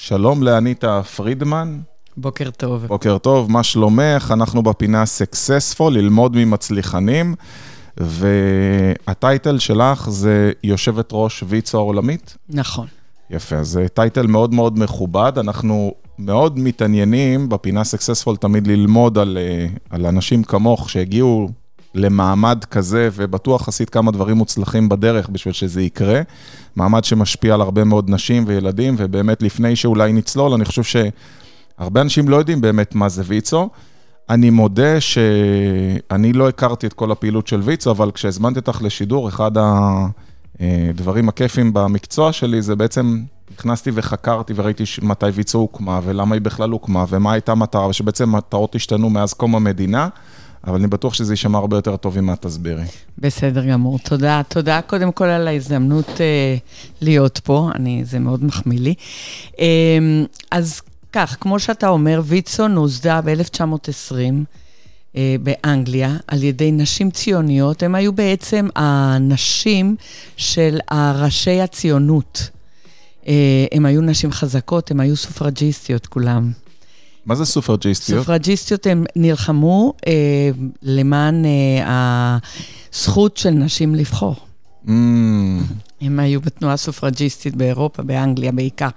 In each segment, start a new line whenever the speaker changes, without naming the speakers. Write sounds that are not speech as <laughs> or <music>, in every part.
שלום לאניטה פרידמן.
בוקר טוב.
בוקר טוב, מה שלומך? אנחנו בפינה successful, ללמוד ממצליחנים, וה title שלך זה יושבת ראש ויצו העולמית?
נכון.
יפה, אז זה title מאוד מאוד מכובד, אנחנו מאוד מתעניינים בפינה successful תמיד ללמוד על, אה, על אנשים כמוך שהגיעו למעמד כזה, ובטוח עשית כמה דברים מוצלחים בדרך בשביל שזה יקרה. מעמד שמשפיע על הרבה מאוד נשים וילדים, ובאמת לפני שאולי נצלול, אני חושב שהרבה אנשים לא יודעים באמת מה זה ויצו. אני מודה שאני לא הכרתי את כל הפעילות של ויצו, אבל כשהזמנתי אותך לשידור, אחד הדברים הכיפים במקצוע שלי זה בעצם נכנסתי וחקרתי וראיתי מתי ויצו הוקמה ולמה היא בכלל הוקמה ומה הייתה המטרה, ושבעצם מטרות השתנו מאז קום המדינה. אבל אני בטוח שזה יישמע הרבה יותר טוב אם את תסבירי.
בסדר גמור. תודה. תודה קודם כל על ההזדמנות אה, להיות פה, אני, זה מאוד מחמיא לי. אה, אז כך, כמו שאתה אומר, ויצו נוסדה ב-1920 אה, באנגליה על ידי נשים ציוניות. הן היו בעצם הנשים של ראשי הציונות. אה, הן היו נשים חזקות, הן היו סופרג'יסטיות כולם.
מה זה סופרג'יסטיות?
סופרג'יסטיות הם נלחמו אה, למען אה, הזכות של נשים לבחור. Mm. הם היו בתנועה סופרג'יסטית באירופה, באנגליה בעיקר.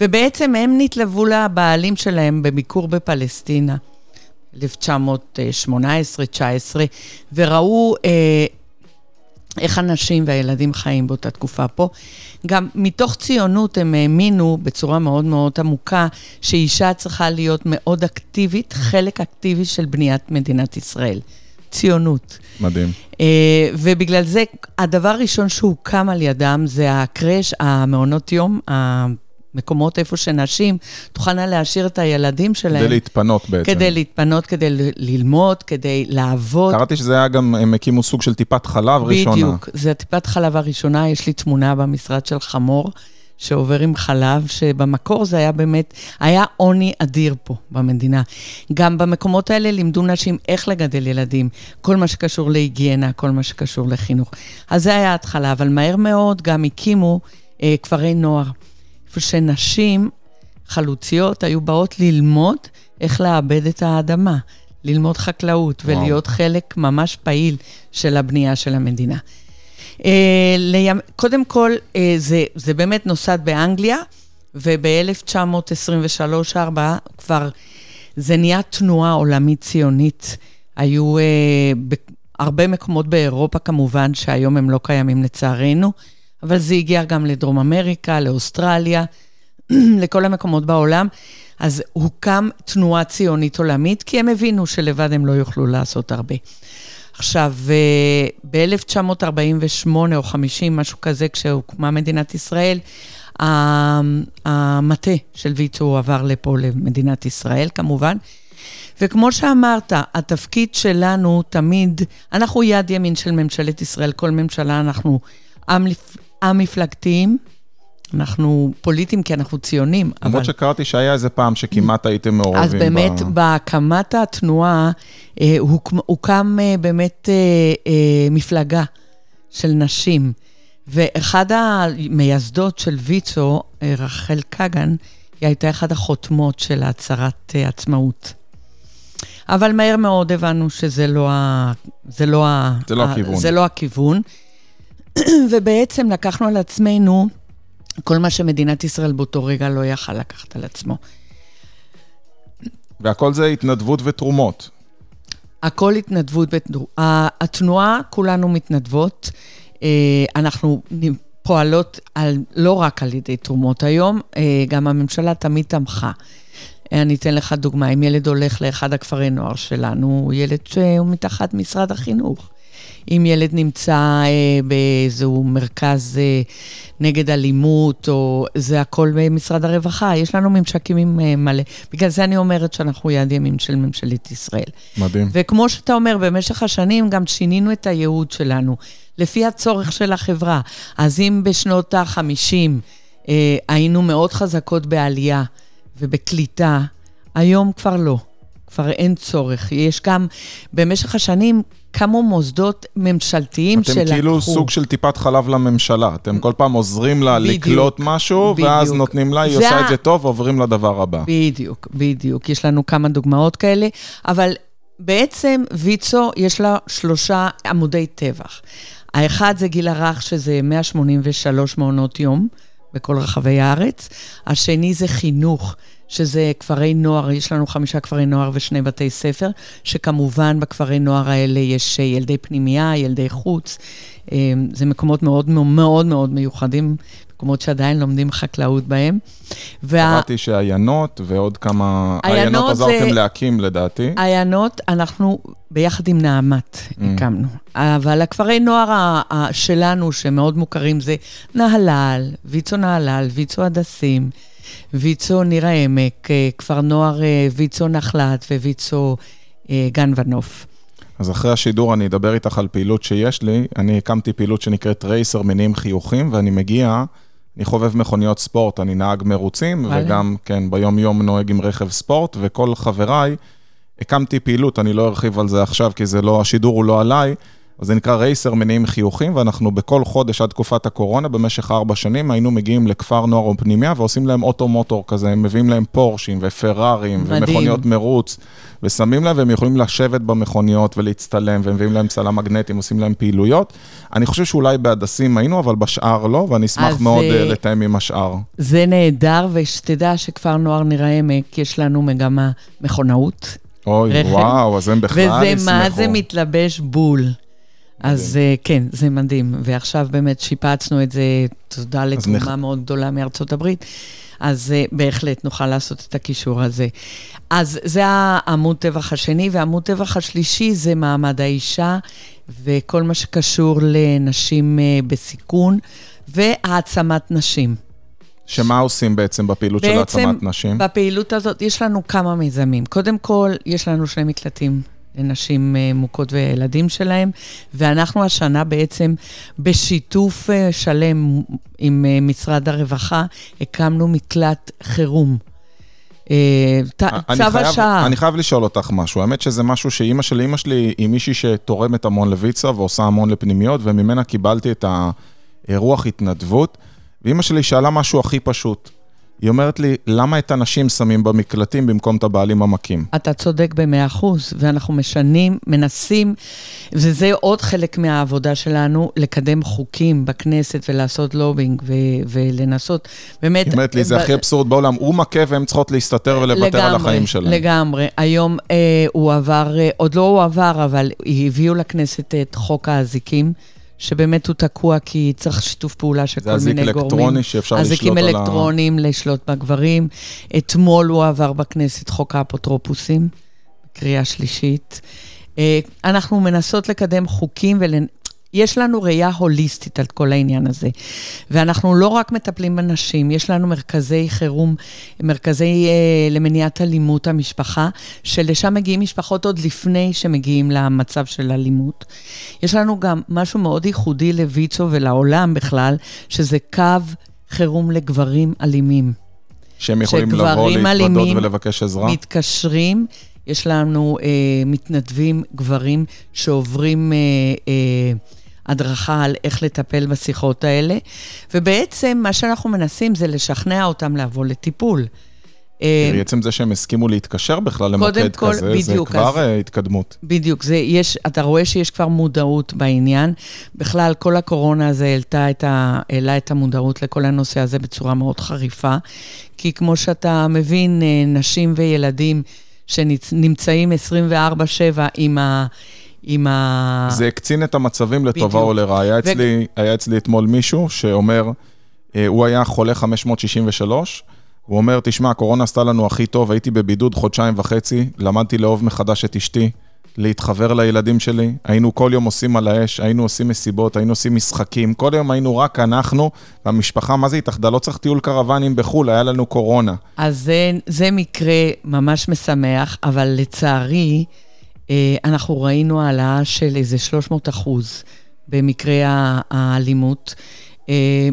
ובעצם הם נתלוו לבעלים שלהם בביקור בפלסטינה, 1918-19, וראו אה, איך הנשים והילדים חיים באותה תקופה פה. גם מתוך ציונות הם האמינו בצורה מאוד מאוד עמוקה שאישה צריכה להיות מאוד אקטיבית, חלק אקטיבי של בניית מדינת ישראל. ציונות.
מדהים. Uh,
ובגלל זה, הדבר הראשון שהוקם על ידם זה הקרש, המעונות יום, מקומות איפה שנשים תוכלנה להשאיר את הילדים שלהם.
כדי להתפנות בעצם.
כדי להתפנות, כדי ללמוד, כדי לעבוד.
קראתי שזה היה גם, הם הקימו סוג של טיפת חלב ראשונה.
בדיוק, זה טיפת חלב הראשונה, יש לי תמונה במשרד של חמור. שעובר עם חלב, שבמקור זה היה באמת, היה עוני אדיר פה במדינה. גם במקומות האלה לימדו נשים איך לגדל ילדים, כל מה שקשור להיגיינה, כל מה שקשור לחינוך. אז זה היה ההתחלה, אבל מהר מאוד גם הקימו אה, כפרי נוער. איפה שנשים חלוציות היו באות ללמוד איך לעבד את האדמה, ללמוד חקלאות וואו. ולהיות חלק ממש פעיל של הבנייה של המדינה. אה, לימ... קודם כל, אה, זה, זה באמת נוסד באנגליה, וב-1923-4 כבר זה נהיה תנועה עולמית ציונית. היו אה, הרבה מקומות באירופה כמובן, שהיום הם לא קיימים לצערנו, אבל זה הגיע גם לדרום אמריקה, לאוסטרליה, <clears throat> לכל המקומות בעולם. אז הוקם תנועה ציונית עולמית, כי הם הבינו שלבד הם לא יוכלו לעשות הרבה. עכשיו, אה, ב-1948 או 50, משהו כזה, כשהוקמה מדינת ישראל, המטה של ויצו עבר לפה, למדינת ישראל, כמובן. וכמו שאמרת, התפקיד שלנו תמיד, אנחנו יד ימין של ממשלת ישראל, כל ממשלה אנחנו עם, א-מפלגתיים. אנחנו פוליטיים כי אנחנו ציונים,
אבל... למרות שקראתי שהיה איזה פעם שכמעט הייתם מעורבים.
אז באמת, ב... בהקמת התנועה אה, הוקם, הוקם אה, באמת אה, מפלגה של נשים. ואחד המייסדות של ויצו, רחל קגן, היא הייתה אחת החותמות של הצהרת עצמאות. אבל מהר מאוד הבנו שזה לא, ה... זה לא, ה...
זה לא הכיוון.
זה לא הכיוון. <clears throat> ובעצם לקחנו על עצמנו כל מה שמדינת ישראל באותו רגע לא יכל לקחת על עצמו.
והכל זה התנדבות ותרומות.
הכל התנדבות ותרומות. התנועה, כולנו מתנדבות. אה, אנחנו פועלות על, לא רק על ידי תרומות. היום אה, גם הממשלה תמיד תמכה. אני אתן לך דוגמה, אם ילד הולך לאחד הכפרי נוער שלנו, הוא ילד שהוא מתחת משרד החינוך. אם ילד נמצא אה, באיזשהו מרכז אה, נגד אלימות, או זה הכל במשרד הרווחה, יש לנו ממשקים עם אה, מלא. בגלל זה אני אומרת שאנחנו יד ימים של ממשלת ישראל.
מדהים.
וכמו שאתה אומר, במשך השנים גם שינינו את הייעוד שלנו, לפי הצורך של החברה. אז אם בשנות ה-50 אה, היינו מאוד חזקות בעלייה ובקליטה, היום כבר לא. כבר אין צורך. יש גם, במשך השנים, קמו מוסדות ממשלתיים
אתם
שלקחו...
כאילו סוג של טיפת חלב לממשלה. אתם כל פעם עוזרים לה
בדיוק,
לקלוט משהו,
בדיוק.
ואז נותנים לה, היא
זה
עושה את זה טוב, ועוברים לדבר הבא.
בדיוק, בדיוק. יש לנו כמה דוגמאות כאלה, אבל בעצם ויצו, יש לה שלושה עמודי טבח. האחד זה גיל הרך, שזה 183 מעונות יום בכל רחבי הארץ. השני זה חינוך, שזה כפרי נוער, יש לנו חמישה כפרי נוער ושני בתי ספר, שכמובן בכפרי נוער האלה יש אה, ילדי פנימייה, ילדי חוץ. אה, זה מקומות מאוד מאוד מאוד מיוחדים, מקומות שעדיין לומדים חקלאות בהם. וה...
קראתי שעיינות ועוד כמה...
עיינות
עיינות עזרתם
זה-
להקים לדעתי.
עיינות, אנחנו ביחד עם נעמת
Mm.
הקמנו. אבל הכפרי נוער שלנו, שמאוד מוכרים, זה נהלל, ויצו נהלל, ויצו הדסים, ויצו ניר העמק, אה, כפר נוער אה, ויצו נחלת וויצו אה, גן ונוף.
אז אחרי השידור אני אדבר איתך על פעילות שיש לי. אני הקמתי פעילות שנקראת רייסר מניעים חיוכים, ואני מגיע, אני חובב מכוניות ספורט, אני נהג מרוצים,
וואלה.
וגם, כן, ביום-יום נוהג עם רכב ספורט, וכל חבריי, הקמתי פעילות, אני לא ארחיב על זה עכשיו, כי זה לא, השידור הוא לא עליי, אז זה נקרא רייסר מניעים חיוכים, ואנחנו בכל חודש עד תקופת הקורונה, במשך ארבע שנים, היינו מגיעים לכפר נוער או פנימיה, ועושים להם אוטו-מוטור כזה, הם מביאים להם פורשים ופרארים,
מדהים.
ומכוניות מרוץ, ושמים להם, והם יכולים לשבת במכוניות ולהצטלם, ומביאים להם צלם מגנטים, עושים להם פעילויות. אני חושב שאולי בהדסים היינו, אבל בשאר לא, ואני אשמח מאוד
אה,
אה, לתאם עם השאר.
זה נהדר, ושתדע שכפר נוער ניר העמק, יש לנו מגמה מכונאות.
אוי,
רכב.
וואו, אז הם בכלל
וזה
ישמחו.
מה זה מתלבש בול. אז אה, כן, זה מדהים. ועכשיו באמת שיפצנו את זה, תודה לתרומה
נח-
מאוד גדולה מארצות הברית. אז אה, בהחלט נוכל לעשות את הקישור הזה. אז זה העמוד טבח השני, ועמוד טבח השלישי זה מעמד האישה, וכל מה שקשור לנשים אה, בסיכון, והעצמת נשים.
שמה עושים בעצם בפעילות של
בעצם,
העצמת נשים?
בפעילות הזאת יש לנו כמה מיזמים. קודם כל, יש לנו שני מקלטים לנשים אה, מוכות וילדים שלהם, ואנחנו השנה בעצם, בשיתוף אה, שלם עם אה, משרד הרווחה, הקמנו מקלט חירום. צו השעה.
אני חייב לשאול אותך משהו. האמת שזה משהו שאימא שלי, אימא שלי היא מישהי שתורמת המון לויצה ועושה המון לפנימיות, וממנה קיבלתי את הרוח התנדבות. ואימא שלי שאלה משהו הכי פשוט. היא אומרת לי, למה את הנשים שמים במקלטים במקום את הבעלים המכים?
אתה צודק במאה אחוז, ואנחנו משנים, מנסים, וזה עוד חלק מהעבודה שלנו, לקדם חוקים בכנסת ולעשות לובינג ו- ולנסות, באמת...
היא אומרת לי, זה
ב-
הכי אבסורד בעולם, הוא מכה והן צריכות להסתתר ולוותר על החיים שלהם.
לגמרי. היום אה, הוא עבר, אה, עוד לא הוא עבר, אבל הביאו לכנסת את חוק האזיקים. שבאמת הוא תקוע כי צריך שיתוף פעולה של
זה
כל
אזיק
מיני גורמים.
אלקטרוני שאפשר לשלוט
אזיקים
על ה-
אלקטרוניים לשלוט בגברים. אתמול הוא עבר בכנסת חוק האפוטרופוסים, קריאה שלישית. אה, אנחנו מנסות לקדם חוקים ול... יש לנו ראייה הוליסטית על כל העניין הזה. ואנחנו לא רק מטפלים בנשים, יש לנו מרכזי חירום, מרכזי אה, למניעת אלימות המשפחה, שלשם מגיעים משפחות עוד לפני שמגיעים למצב של אלימות. יש לנו גם משהו מאוד ייחודי לויצו ולעולם בכלל, שזה קו חירום לגברים אלימים.
שהם יכולים לבוא, להתוודות
אלימים
ולבקש עזרה?
מתקשרים, יש לנו אה, מתנדבים גברים שעוברים אה, אה, הדרכה על איך לטפל בשיחות האלה, ובעצם מה שאנחנו מנסים זה לשכנע אותם לבוא לטיפול. אה,
תראי, עצם זה שהם הסכימו להתקשר בכלל למוקד
כל,
כזה, זה
בדיוק,
כבר
אז-
אה, התקדמות.
בדיוק, זה יש, אתה רואה שיש כבר מודעות בעניין. בכלל, כל הקורונה הזה העלתה את ה, העלה את המודעות לכל הנושא הזה בצורה מאוד חריפה. כי כמו שאתה מבין, אה, נשים וילדים שנמצאים 24-7 עם ה... עם ה...
זה הקצין את המצבים לטובה. או לרעה. היה אצלי, היה אצלי אתמול מישהו שאומר, אה, הוא היה חולה 563, הוא אומר, תשמע, הקורונה עשתה לנו הכי טוב, הייתי בבידוד חודשיים וחצי, למדתי לאהוב מחדש את אשתי, להתחבר לילדים שלי, היינו כל יום עושים על האש, היינו עושים מסיבות, היינו עושים משחקים, כל יום היינו רק אנחנו, והמשפחה, מה זה התאחדה? לא צריך טיול קרוונים בחו"ל, היה לנו קורונה.
אז זה, זה מקרה ממש משמח, אבל לצערי, אנחנו ראינו העלאה של איזה 300 אחוז במקרי האלימות. אה,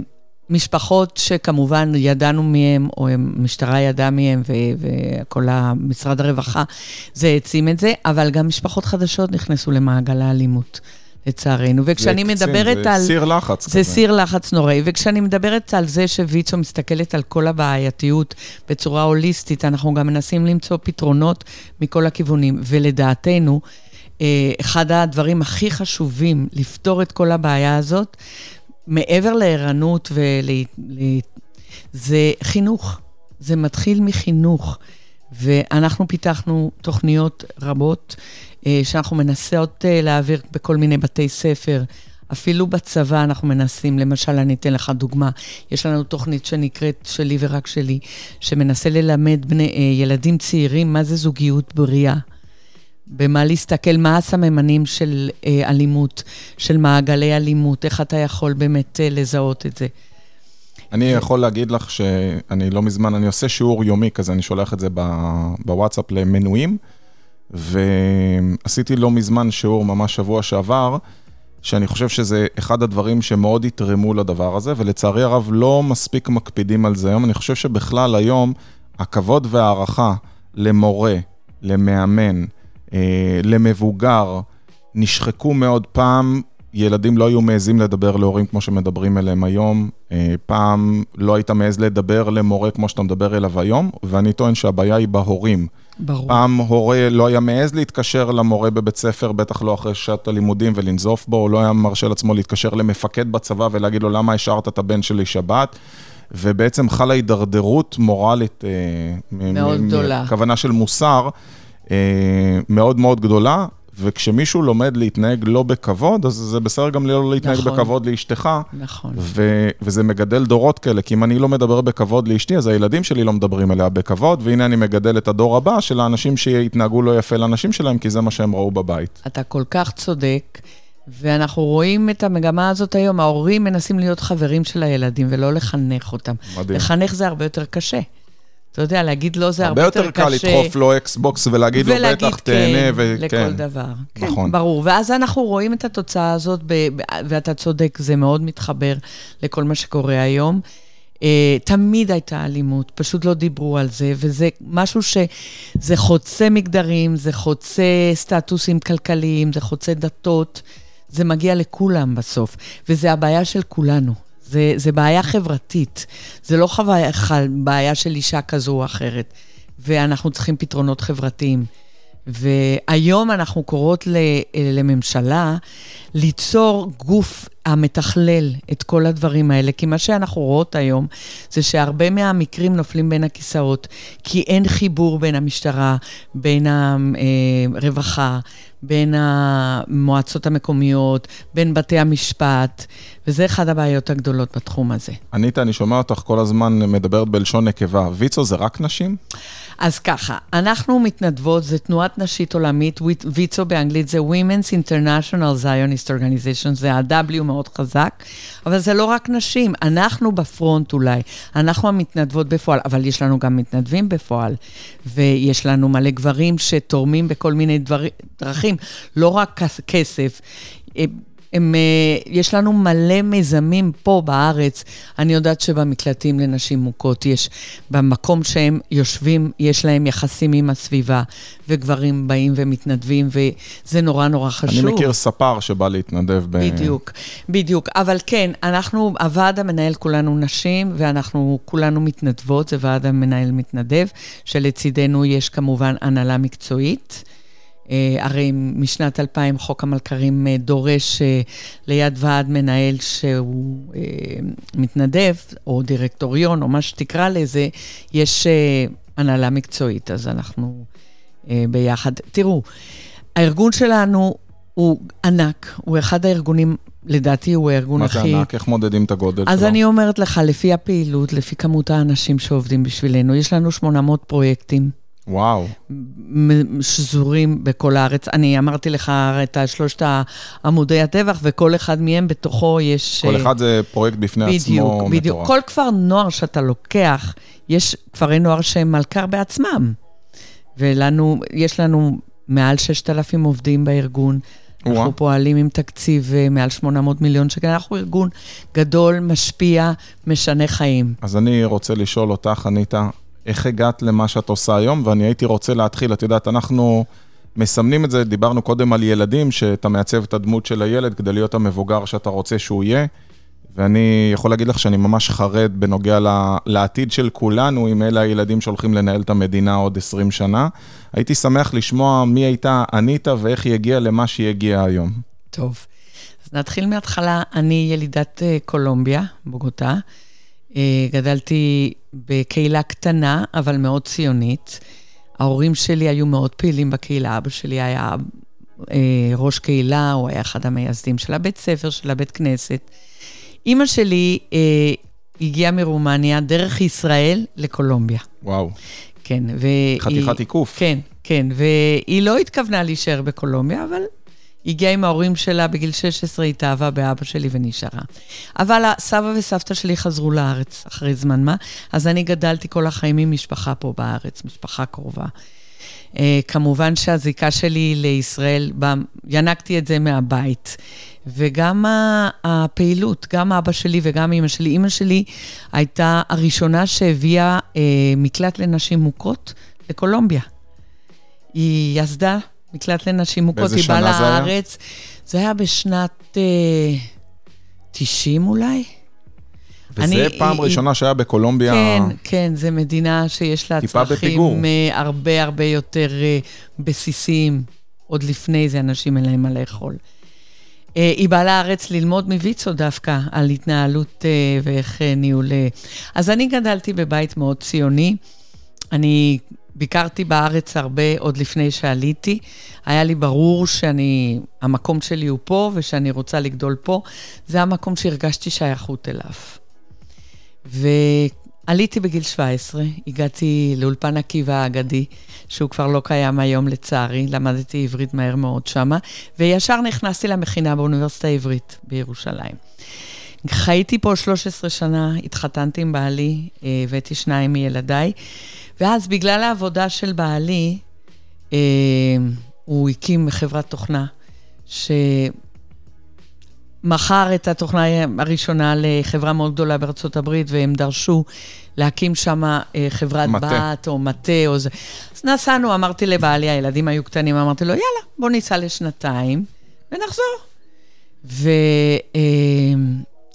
משפחות שכמובן ידענו מהם, או המשטרה ידעה מהם, וכל משרד הרווחה, זה העצים את זה, אבל גם משפחות חדשות נכנסו למעגל האלימות. לצערנו. וכשאני
זה
מדברת
זה
על...
זה סיר לחץ
זה
כזה.
סיר לחץ נוראי. וכשאני מדברת על זה שוויצו מסתכלת על כל הבעייתיות בצורה הוליסטית, אנחנו גם מנסים למצוא פתרונות מכל הכיוונים. ולדעתנו, אה, אחד הדברים הכי חשובים לפתור את כל הבעיה הזאת, מעבר לערנות ול... זה חינוך. זה מתחיל מחינוך. ואנחנו פיתחנו תוכניות רבות אה, שאנחנו מנסות אה, להעביר בכל מיני בתי ספר. אפילו בצבא אנחנו מנסים, למשל, אני אתן לך דוגמה, יש לנו תוכנית שנקראת שלי ורק שלי, שמנסה ללמד בני, אה, ילדים צעירים מה זה זוגיות בריאה. במה להסתכל, מה הסממנים של אה, אלימות, של מעגלי אלימות, איך אתה יכול באמת אה, לזהות את זה.
אני יכול להגיד לך שאני לא מזמן, אני עושה שיעור יומי כזה, אני שולח את זה בוואטסאפ למנויים, ועשיתי לא מזמן שיעור ממש שבוע שעבר, שאני חושב שזה אחד הדברים שמאוד יתרמו לדבר הזה, ולצערי הרב לא מספיק מקפידים על זה היום. אני חושב שבכלל היום, הכבוד וההערכה למורה, למאמן, אה, למבוגר, נשחקו מאוד פעם. ילדים לא היו מעזים לדבר להורים כמו שמדברים אליהם היום. אה, פעם לא היית מעז לדבר למורה כמו שאתה מדבר אליו היום, ואני טוען שהבעיה היא בהורים.
ברור.
פעם הורה לא היה מעז להתקשר למורה בבית ספר, בטח לא אחרי שעת הלימודים ולנזוף בו, הוא לא היה מרשה לעצמו להתקשר למפקד בצבא ולהגיד לו למה השארת את הבן שלי שבת. ובעצם חלה הידרדרות מורלית, אה,
מאוד גדולה.
כוונה של מוסר, אה, מאוד מאוד גדולה, וכשמישהו לומד להתנהג לא בכבוד, אז זה בסדר גם לא להתנהג
נכון.
בכבוד לאשתך.
נכון.
ו- וזה מגדל דורות כאלה, כי אם אני לא מדבר בכבוד לאשתי, אז הילדים שלי לא מדברים אליה בכבוד, והנה אני מגדל את הדור הבא של האנשים שיתנהגו לא יפה לאנשים שלהם, כי זה מה שהם ראו בבית.
אתה כל כך צודק, ואנחנו רואים את המגמה הזאת היום. ההורים מנסים להיות חברים של הילדים ולא לחנך אותם.
מדהים.
לחנך זה הרבה יותר קשה. אתה יודע, להגיד לא זה הרבה,
הרבה יותר קל
קשה.
לדחוף לו אקסבוקס ולהגיד לו
ולהגיד
בטח
כן,
תהנה,
לכל
וכן.
דבר. כן,
נכון.
ברור. ואז אנחנו רואים את התוצאה הזאת, ב, ואתה צודק, זה מאוד מתחבר לכל מה שקורה היום. Uh, תמיד הייתה אלימות, פשוט לא דיברו על זה, וזה משהו שזה חוצה מגדרים, זה חוצה סטטוסים כלכליים, זה חוצה דתות, זה מגיע לכולם בסוף, וזה הבעיה של כולנו. זה, זה בעיה חברתית, זה לא חוויה, בעיה של אישה כזו או אחרת, ואנחנו צריכים פתרונות חברתיים. והיום אנחנו קוראות לממשלה ליצור גוף המתכלל את כל הדברים האלה, כי מה שאנחנו רואות היום זה שהרבה מהמקרים נופלים בין הכיסאות, כי אין חיבור בין המשטרה, בין הרווחה, בין המועצות המקומיות, בין בתי המשפט, וזה אחת הבעיות הגדולות בתחום הזה.
אניטה, אני שומע אותך כל הזמן מדברת בלשון נקבה. ויצו זה רק נשים?
אז ככה, אנחנו מתנדבות, זה תנועת נשית עולמית, ויצו באנגלית זה Women's International Zionist Organization, זה ה-W מאוד חזק, אבל זה לא רק נשים, אנחנו בפרונט אולי, אנחנו המתנדבות בפועל, אבל יש לנו גם מתנדבים בפועל, ויש לנו מלא גברים שתורמים בכל מיני דבר, דרכים, לא רק כס- כסף. הם, אה, יש לנו מלא מיזמים פה בארץ. אני יודעת שבמקלטים לנשים מוכות יש, במקום שהם יושבים, יש להם יחסים עם הסביבה, וגברים באים ומתנדבים, וזה נורא נורא חשוב.
אני מכיר ספר שבא להתנדב ב...
בדיוק, בדיוק. אבל כן, אנחנו, הוועד המנהל כולנו נשים, ואנחנו כולנו מתנדבות, זה ועד המנהל מתנדב, שלצידנו יש כמובן הנהלה מקצועית. Uh, הרי משנת 2000 חוק המלכ"רים uh, דורש uh, ליד ועד מנהל שהוא מתנדב, או דירקטוריון, או מה שתקרא לזה, יש הנהלה מקצועית, אז אנחנו ביחד. תראו, הארגון שלנו הוא ענק, הוא אחד הארגונים, לדעתי הוא הארגון
מה
הכי...
זה ענק? איך מודדים את הגודל שלו?
אז אני אומרת לך, לפי הפעילות, לפי כמות האנשים שעובדים בשבילנו, יש לנו 800 פרויקטים.
וואו.
שזורים בכל הארץ. אני אמרתי לך את שלושת עמודי הטבח, וכל אחד מהם בתוכו יש...
כל
אה,
אחד זה פרויקט בפני
בדיוק,
עצמו מטורף.
בדיוק. כל כפר נוער שאתה לוקח, יש כפרי נוער שהם מלכ"ר בעצמם. ולנו, יש לנו מעל 6,000 עובדים בארגון.
וואו.
אנחנו פועלים עם תקציב אה, מעל 800 מיליון שקל, אנחנו ארגון גדול, משפיע, משנה חיים.
אז אני רוצה לשאול אותך, אניטה, איך הגעת למה שאת עושה היום? ואני הייתי רוצה להתחיל, את יודעת, אנחנו מסמנים את זה, דיברנו קודם על ילדים, שאתה מעצב את הדמות של הילד כדי להיות המבוגר שאתה רוצה שהוא יהיה. ואני יכול להגיד לך שאני ממש חרד בנוגע לעתיד של כולנו, אם אלה הילדים שהולכים לנהל את המדינה עוד 20 שנה. הייתי שמח לשמוע מי הייתה אניטה ואיך היא הגיעה למה שהיא הגיעה היום.
טוב, אז נתחיל מההתחלה. אני ילידת אה, קולומביה, בוגוטה. אה, גדלתי בקהילה קטנה, אבל מאוד ציונית. ההורים שלי היו מאוד פעילים בקהילה. אבא שלי היה אה, ראש קהילה, הוא היה אחד המייסדים של הבית ספר, של הבית כנסת. אימא שלי אה, הגיעה מרומניה דרך ישראל לקולומביה.
וואו,
כן, והיא...
חתיכת עיקוף.
כן, כן, והיא לא התכוונה להישאר בקולומביה, אבל הגיעה עם ההורים שלה בגיל 16, התאהבה באבא שלי ונשארה. אבל הסבא וסבתא שלי חזרו לארץ אחרי זמן מה, אז אני גדלתי כל החיים עם משפחה פה בארץ, משפחה קרובה. Uh, כמובן שהזיקה שלי לישראל, ינקתי את זה מהבית. וגם הפעילות, גם אבא שלי וגם אימא שלי. אימא שלי הייתה הראשונה שהביאה uh, מקלט לנשים מוכות לקולומביה. היא יסדה מקלט לנשים מוכות, היא באה? לארץ. זה היה בשנת uh, 90 אולי.
וזה
אני-
פעם
היא-
ראשונה שהיה בקולומביה...
כן, כן, זו מדינה שיש לה. צרכים אה, הרבה הרבה יותר אה, בסיסיים. עוד לפני זה אנשים אין להם מה לאכול. אה, היא באה לארץ ללמוד מוויצו דווקא על התנהלות אה, ואיך אה, ניהול... אה. אז אני גדלתי בבית מאוד ציוני. אני ביקרתי בארץ הרבה עוד לפני שעליתי. היה לי ברור שאני, המקום שלי הוא פה ושאני רוצה לגדול פה. זה המקום שהרגשתי שייכות אליו. ועליתי בגיל 17, הגעתי לאולפן עקיבא האגדי, שהוא כבר לא קיים היום לצערי, למדתי עברית מהר מאוד שמה, וישר נכנסתי למכינה באוניברסיטה העברית בירושלים. חייתי פה 13 שנה, התחתנתי עם בעלי, אה, הבאתי שניים מילדיי, ואז בגלל העבודה של בעלי, אה, הוא הקים חברת תוכנה, ש... מכר את התוכנה הראשונה לחברה מאוד גדולה בארצות הברית, והם דרשו להקים שם אה, חברת
מטה.
בת או מטה או זה. אז נסענו, אמרתי לבעלי, הילדים היו קטנים, אמרתי לו, יאללה, בוא ניסע לשנתיים ונחזור.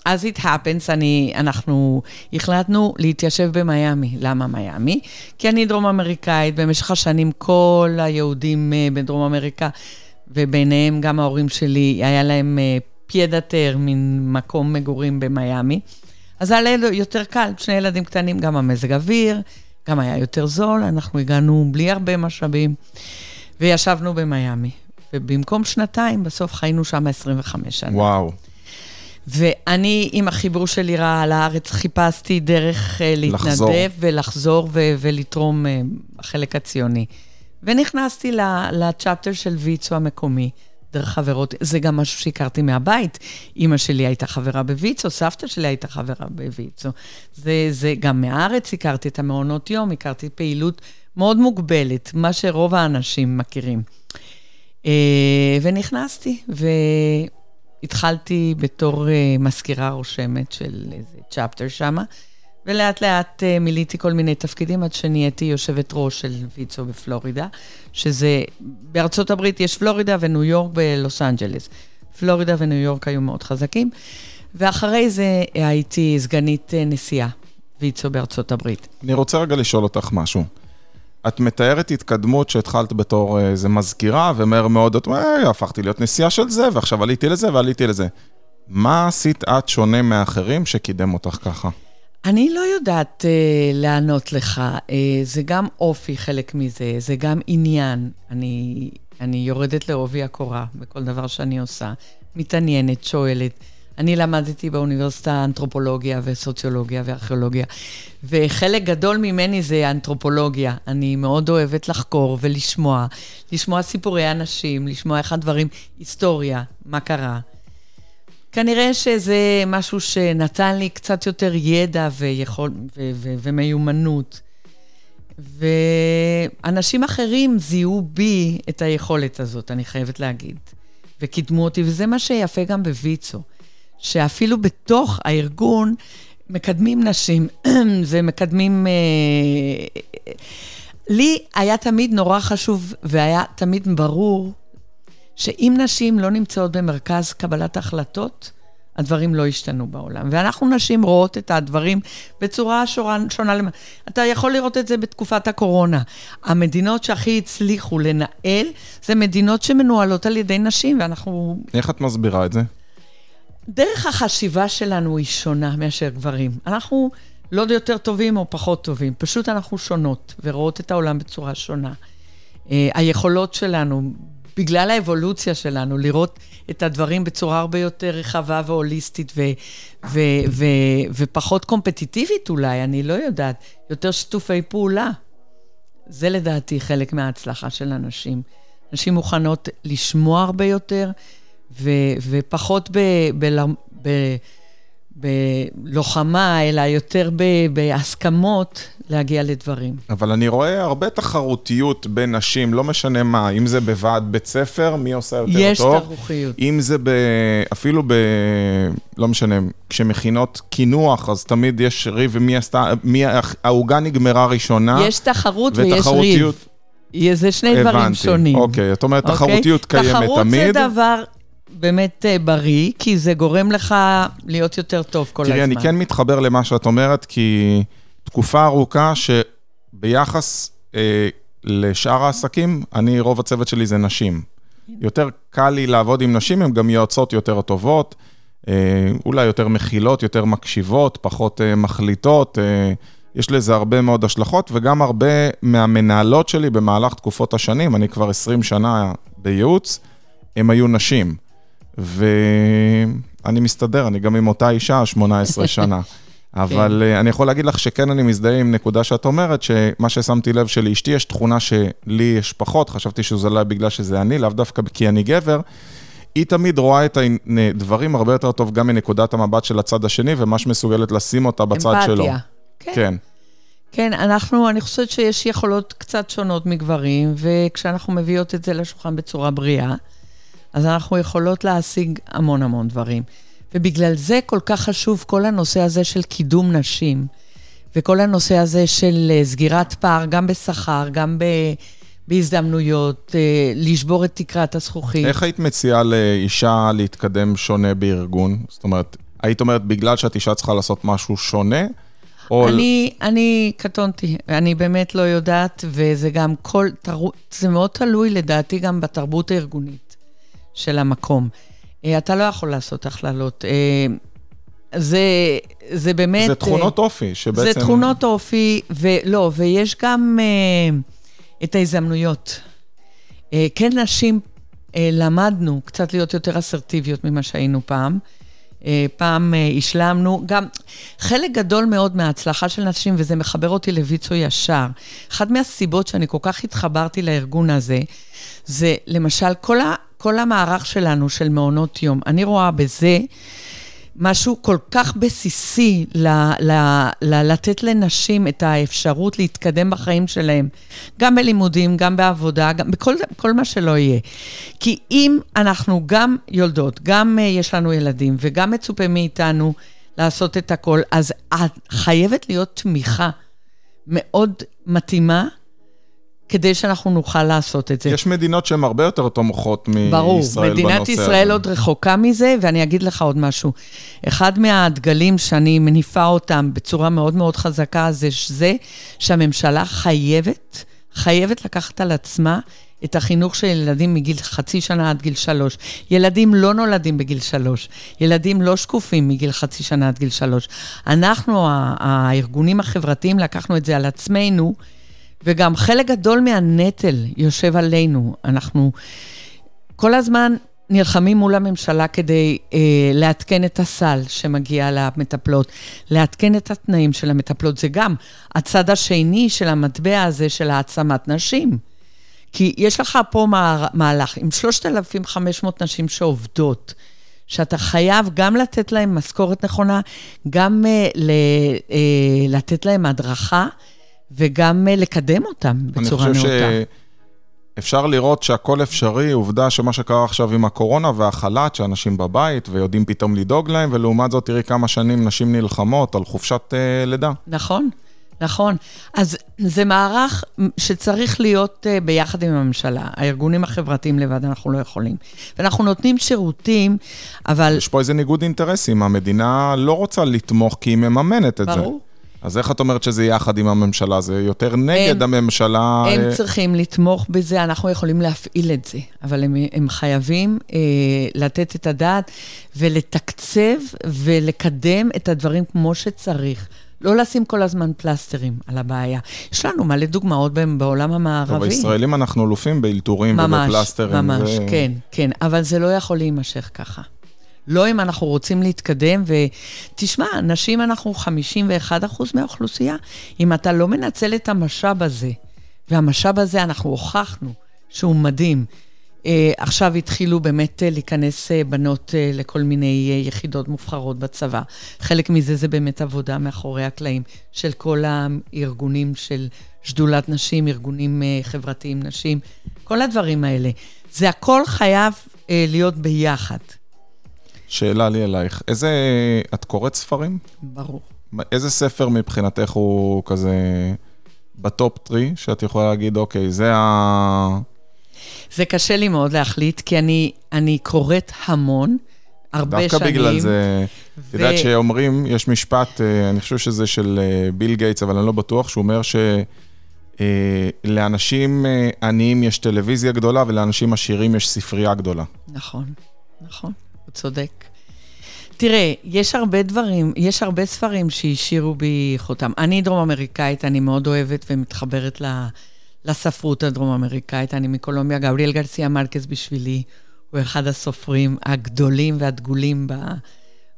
ואז it happens, אני, אנחנו החלטנו להתיישב במיאמי. למה מיאמי? כי אני דרום אמריקאית, במשך השנים כל היהודים אה, בדרום אמריקה, וביניהם גם ההורים שלי, היה להם אה, פיידתר, מין מקום מגורים במיאמי. אז היה יותר קל, שני ילדים קטנים, גם המזג אוויר, גם היה יותר זול, אנחנו הגענו בלי הרבה משאבים, וישבנו במיאמי. ובמקום שנתיים, בסוף חיינו שם 25 שנה.
וואו.
ואני, עם החיבור שלי רע לארץ, חיפשתי דרך אה, להתנדב
לחזור.
ולחזור ו- ולתרום אה, בחלק הציוני. ונכנסתי לצ'פטר של ויצו המקומי, דרך חברות. זה גם משהו שהכרתי מהבית. אימא שלי הייתה חברה בוויצו, סבתא שלי הייתה חברה בוויצו. זה, זה גם מהארץ הכרתי את המעונות יום, הכרתי פעילות מאוד מוגבלת, מה שרוב האנשים מכירים. אה, ונכנסתי, והתחלתי בתור אה, מזכירה רושמת של איזה צ'פטר שמה, ולאט לאט אה, מילאתי כל מיני תפקידים עד שנהייתי יושבת ראש של ויצו בפלורידה, שזה, בארצות הברית יש פלורידה וניו יורק בלוס אנג'לס. פלורידה וניו יורק היו מאוד חזקים, ואחרי זה הייתי סגנית אה, נשיאה, ויצו בארצות הברית.
אני רוצה רגע לשאול אותך משהו. את מתארת התקדמות שהתחלת בתור אה, איזה מזכירה, ומהר מאוד את אומרת, "אה, הפכתי להיות נשיאה של זה, ועכשיו עליתי לזה ועליתי לזה. מה עשית את שונה מאחרים שקידם אותך ככה?
אני לא יודעת uh, לענות לך. Uh, זה גם אופי חלק מזה, זה גם עניין. אני, אני יורדת לעובי הקורה בכל דבר שאני עושה, מתעניינת, שואלת. אני למדתי באוניברסיטה אנתרופולוגיה וסוציולוגיה וארכיאולוגיה, וחלק גדול ממני זה אנתרופולוגיה. אני מאוד אוהבת לחקור ולשמוע, לשמוע סיפורי אנשים, לשמוע איך הדברים, היסטוריה, מה קרה. כנראה שזה משהו שנתן לי קצת יותר ידע ויכול, ו- ו- ומיומנות. ואנשים אחרים זיהו בי את היכולת הזאת, אני חייבת להגיד. וקידמו אותי, וזה מה שיפה גם בוויצו, שאפילו בתוך הארגון מקדמים נשים <clears throat> ומקדמים... אה, לי היה תמיד נורא חשוב והיה תמיד ברור שאם נשים לא נמצאות במרכז קבלת החלטות, הדברים לא השתנו בעולם. ואנחנו נשים רואות את הדברים בצורה שורה, שונה. אתה יכול לראות את זה בתקופת הקורונה. המדינות שהכי הצליחו לנהל, זה מדינות שמנוהלות על ידי נשים, ואנחנו...
איך את מסבירה את זה?
דרך החשיבה שלנו היא שונה מאשר גברים. אנחנו לא יותר טובים או פחות טובים, פשוט אנחנו שונות ורואות את העולם בצורה שונה. Uh, היכולות שלנו, בגלל האבולוציה שלנו, לראות את הדברים בצורה הרבה יותר רחבה והוליסטית ו- ו- ו- ופחות קומפטיטיבית אולי, אני לא יודעת, יותר שיתופי פעולה. זה לדעתי חלק מההצלחה של אנשים. נשים מוכנות לשמוע הרבה יותר, ו- ופחות ב- ב- ב- בלוחמה, אלא יותר בהסכמות להגיע לדברים.
אבל אני רואה הרבה תחרותיות בין נשים, לא משנה מה, אם זה בוועד בית ספר, מי עושה יותר
יש
טוב.
יש תחרותיות.
אם זה ב... אפילו ב... לא משנה, כשמכינות קינוח, אז תמיד יש ריב מי עשתה, מי... העוגה נגמרה ראשונה.
יש תחרות ויש ריב. זה שני הבנתי, דברים שונים.
אוקיי, את אומרת, אוקיי? תחרותיות קיימת
תחרות
תמיד.
תחרות זה דבר באמת אה, בריא, כי זה גורם לך להיות יותר טוב כל
תראי,
הזמן.
תראי, אני כן מתחבר למה שאת אומרת, כי תקופה ארוכה שביחס אה, לשאר העסקים, אני, רוב הצוות שלי זה נשים. יותר קל לי לעבוד עם נשים, הן גם יועצות יותר טובות, אה, אולי יותר מכילות, יותר מקשיבות, פחות אה, מחליטות. אה, יש לזה הרבה מאוד השלכות, וגם הרבה מהמנהלות שלי במהלך תקופות השנים, אני כבר 20 שנה בייעוץ, הם היו נשים. ואני מסתדר, אני גם עם אותה אישה 18 <laughs> שנה. אבל כן. אני יכול להגיד לך שכן אני מזדהה עם נקודה שאת אומרת, שמה ששמתי לב שלאשתי יש תכונה שלי יש פחות, חשבתי שזה לא בגלל שזה אני, לאו דווקא כי אני גבר. היא תמיד רואה את הדברים הרבה יותר טוב גם מנקודת המבט של הצד השני, ומה שמסוגלת לשים אותה בצד אמפתיה. שלו. אמפתיה.
כן. כן. כן, אנחנו, אני חושבת שיש יכולות קצת שונות מגברים, וכשאנחנו מביאות את זה לשולחן בצורה בריאה, אז אנחנו יכולות להשיג המון המון דברים. ובגלל זה כל כך חשוב כל הנושא הזה של קידום נשים, וכל הנושא הזה של אה, סגירת פער, גם בשכר, גם ב... בהזדמנויות, אה, לשבור את תקרת הזכוכית.
איך היית מציעה לאישה להתקדם שונה בארגון? זאת אומרת, היית אומרת, בגלל שאת אישה צריכה לעשות משהו שונה?
או... אני, אני קטונתי, אני באמת לא יודעת, וזה גם כל, זה מאוד תלוי לדעתי גם בתרבות הארגונית. של המקום. אה, אתה לא יכול לעשות הכללות. אה, זה, זה באמת...
זה תכונות אופי, שבעצם...
זה תכונות אופי, ולא, ויש גם את ההזדמנויות. כן, נשים, למדנו קצת להיות יותר אסרטיביות ממה שהיינו פעם. Uh, פעם uh, השלמנו, גם חלק גדול מאוד מההצלחה של נשים, וזה מחבר אותי לויצו ישר. אחת מהסיבות שאני כל כך התחברתי לארגון הזה, זה למשל כל ה... כל המערך שלנו של מעונות יום, אני רואה בזה משהו כל כך בסיסי ל, ל, ל, לתת לנשים את האפשרות להתקדם בחיים שלהם, גם בלימודים, גם בעבודה, גם בכל כל מה שלא יהיה. כי אם אנחנו גם יולדות, גם uh, יש לנו ילדים, וגם מצופה מאיתנו לעשות את הכל, אז חייבת להיות תמיכה מאוד מתאימה כדי שאנחנו נוכל לעשות את זה.
יש מדינות שהן הרבה יותר תומכות מישראל
ברור, בנושא הזה. ברור, מדינת ישראל עוד רחוקה מזה, ואני אגיד לך עוד משהו. אחד מהדגלים שאני מניפה אותם בצורה מאוד מאוד חזקה, זה זה שהממשלה חייבת, חייבת לקחת על עצמה את החינוך של ילדים מגיל חצי שנה עד גיל שלוש. ילדים לא נולדים בגיל שלוש, ילדים לא שקופים מגיל חצי שנה עד גיל שלוש. אנחנו, הארגונים החברתיים, לקחנו את זה על עצמנו. וגם חלק גדול מהנטל יושב עלינו. אנחנו כל הזמן נלחמים מול הממשלה כדי אה, לעדכן את הסל שמגיע למטפלות, לעדכן את התנאים של המטפלות. זה גם הצד השני של המטבע הזה של העצמת נשים. כי יש לך פה מהלך עם 3,500 נשים שעובדות, שאתה חייב גם לתת להן משכורת נכונה, גם אה, ל, אה, לתת להן הדרכה. וגם אה, לקדם אותם בצורה נאותה. אני חושב
אפשר לראות שהכל אפשרי, עובדה שמה שקרה עכשיו עם הקורונה והחל"ת, שאנשים בבית ויודעים פתאום לדאוג להם, ולעומת זאת תראי כמה שנים נשים נלחמות על חופשת אה, לידה.
נכון, נכון. אז זה מערך שצריך להיות uh, ביחד עם הממשלה. הארגונים החברתיים לבד אנחנו לא יכולים. ואנחנו נותנים שירותים, אבל...
יש פה איזה ניגוד אינטרסים, המדינה לא רוצה לתמוך כי היא מממנת את
ברור.
זה. ברור. אז איך את אומרת שזה יחד עם הממשלה? זה יותר נגד
הם,
הממשלה?
הם
אה...
צריכים לתמוך בזה, אנחנו יכולים להפעיל את זה, אבל הם, הם חייבים אה, לתת את הדעת ולתקצב ולקדם את הדברים כמו שצריך. לא לשים כל הזמן פלסטרים על הבעיה. יש לנו מלא דוגמאות בעולם המערבי.
טוב, הישראלים אנחנו אלופים באלתורים ובפלסטרים.
ממש, ממש, ו... כן, כן, אבל זה לא יכול להימשך ככה. לא אם אנחנו רוצים להתקדם, ותשמע, נשים אנחנו 51% מהאוכלוסייה. אם אתה לא מנצל את המשאב הזה, והמשאב הזה, אנחנו הוכחנו שהוא מדהים. Uh, עכשיו התחילו באמת uh, להיכנס uh, בנות uh, לכל מיני uh, יחידות מובחרות בצבא. חלק מזה זה באמת עבודה מאחורי הקלעים של כל הארגונים של שדולת נשים, ארגונים uh, חברתיים נשים, כל הדברים האלה. זה הכל חייב uh, להיות ביחד.
שאלה לי אלייך, איזה... את קוראת ספרים?
ברור.
איזה ספר מבחינתך הוא כזה ב top three, שאת יכולה להגיד, אוקיי, זה ה...
זה קשה לי מאוד להחליט, כי אני, אני קוראת המון, הרבה
דווקא
שנים.
דווקא בגלל זה, את ו... יודעת שאומרים, יש משפט, אה, אני חושב שזה של אה, ביל גייטס, אבל אני לא בטוח, שהוא אומר שלאנשים אה, עניים יש טלוויזיה גדולה ולאנשים עשירים יש ספרייה גדולה.
נכון, נכון. צודק. תראה, יש הרבה דברים, יש הרבה ספרים שהשאירו בי חותם. אני דרום אמריקאית, אני מאוד אוהבת ומתחברת לספרות הדרום-אמריקאית. אני מקולומביה, גבריאל גרסיה מרקס בשבילי, הוא אחד הסופרים הגדולים והדגולים ב,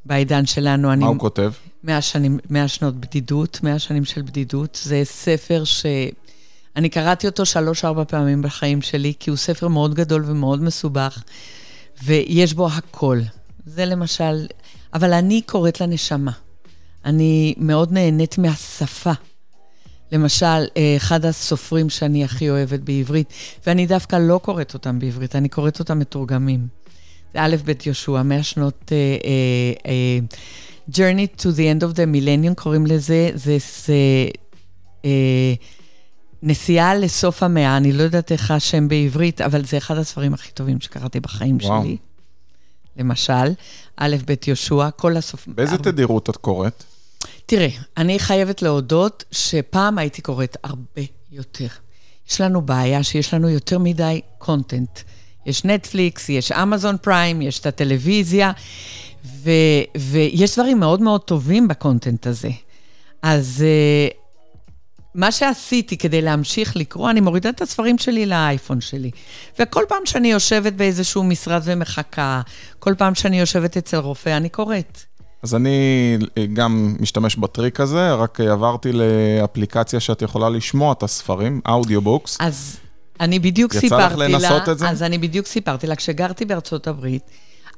בעידן שלנו.
מה
אני,
הוא כותב?
מאה שנים, מאה שנות בדידות, מאה שנים של בדידות. זה ספר ש... אני קראתי אותו שלוש-ארבע פעמים בחיים שלי, כי הוא ספר מאוד גדול ומאוד מסובך. ויש בו הכל. זה למשל, אבל אני קוראת לנשמה. אני מאוד נהנית מהשפה. למשל, אחד הסופרים שאני הכי אוהבת בעברית, ואני דווקא לא קוראת אותם בעברית, אני קוראת אותם מתורגמים. זה א' ב' יהושע, מאה שנות... Uh, uh, uh, Journey to the end of the millennium, קוראים לזה, זה... זה uh, נסיעה לסוף המאה, אני לא יודעת איך השם בעברית, אבל זה אחד הספרים הכי טובים שקראתי בחיים וואו. שלי. למשל, א', ב', יהושע, כל הסוף...
באיזה הרבה... תדירות את קוראת?
תראה, אני חייבת להודות שפעם הייתי קוראת הרבה יותר. יש לנו בעיה שיש לנו יותר מדי קונטנט. יש נטפליקס, יש אמזון פריים, יש את הטלוויזיה, ו- ויש דברים מאוד מאוד טובים ב content הזה. אז uh, מה שעשיתי כדי להמשיך לקרוא, אני מורידה את הספרים שלי לאייפון שלי. וכל פעם שאני יושבת באיזשהו משרד ומחכה, כל פעם שאני יושבת אצל רופא, אני קוראת.
אז אני גם משתמש בטריק הזה, רק עברתי לאפליקציה שאת יכולה לשמוע את הספרים, audiobooks.
אז אני בדיוק
יצא
סיפרתי
לך לנסות
לה,
את זה?
אז אני בדיוק סיפרתי לה, כשגרתי בארצות הברית,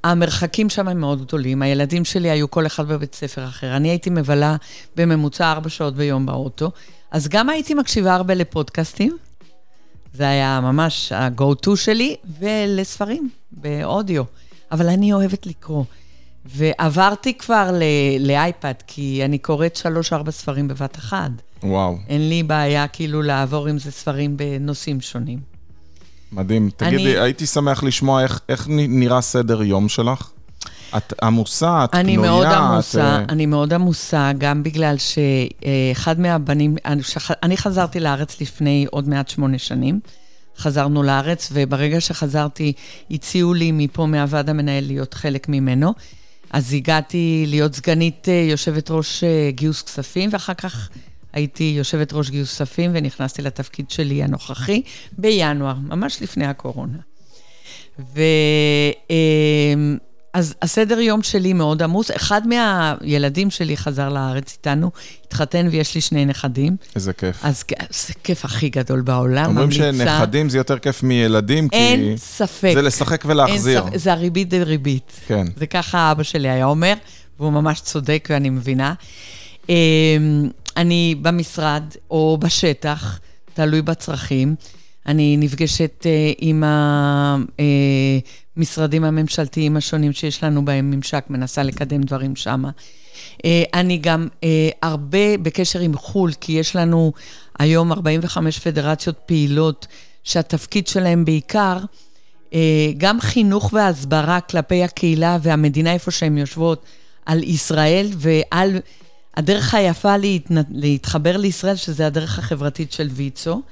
המרחקים שם הם מאוד גדולים, הילדים שלי היו כל אחד בבית ספר אחר. אני הייתי מבלה בממוצע ארבע שעות ביום באוטו. אז גם הייתי מקשיבה הרבה לפודקאסטים, זה היה ממש ה-go-to שלי, ולספרים באודיו. אבל אני אוהבת לקרוא. ועברתי כבר לאייפד, כי אני קוראת שלוש-ארבע ספרים בבת אחת.
וואו.
אין לי בעיה כאילו לעבור עם זה ספרים בנושאים שונים.
מדהים. תגידי, אני... הייתי שמח לשמוע איך, איך נראה סדר יום שלך? את עמוסה, את
אני
פנויה.
מאוד עמוסה,
את...
אני מאוד עמוסה, גם בגלל שאחד מהבנים, אני, שח, אני חזרתי לארץ לפני עוד מעט שמונה שנים. חזרנו לארץ, וברגע שחזרתי, הציעו לי מפה מהוועד המנהל להיות חלק ממנו. אז הגעתי להיות סגנית יושבת ראש גיוס כספים, ואחר כך הייתי יושבת ראש גיוס כספים, ונכנסתי לתפקיד שלי הנוכחי בינואר, ממש לפני הקורונה. ו... אז הסדר יום שלי מאוד עמוס. אחד מהילדים שלי חזר לארץ איתנו, התחתן ויש לי שני נכדים.
איזה כיף.
אז זה כיף הכי גדול בעולם,
אומרים
ממליצה.
שנכדים זה יותר כיף מילדים, כי...
אין ספק.
זה לשחק ולהחזיר.
ספק, זה הריבית דה ריבית.
כן.
זה ככה אבא שלי היה אומר, והוא ממש צודק ואני מבינה. אני במשרד או בשטח, תלוי בצרכים. אני נפגשת uh, עם המשרדים הממשלתיים השונים שיש לנו בהם ממשק, מנסה לקדם דברים שם. Uh, אני גם uh, הרבה בקשר עם חו"ל, כי יש לנו היום 45 פדרציות פעילות, שהתפקיד שלהם בעיקר, גם חינוך והסברה כלפי הקהילה והמדינה איפה שהן יושבות, על ישראל ועל הדרך היפה להתנ... להתחבר לישראל, שזה הדרך החברתית של ויצו.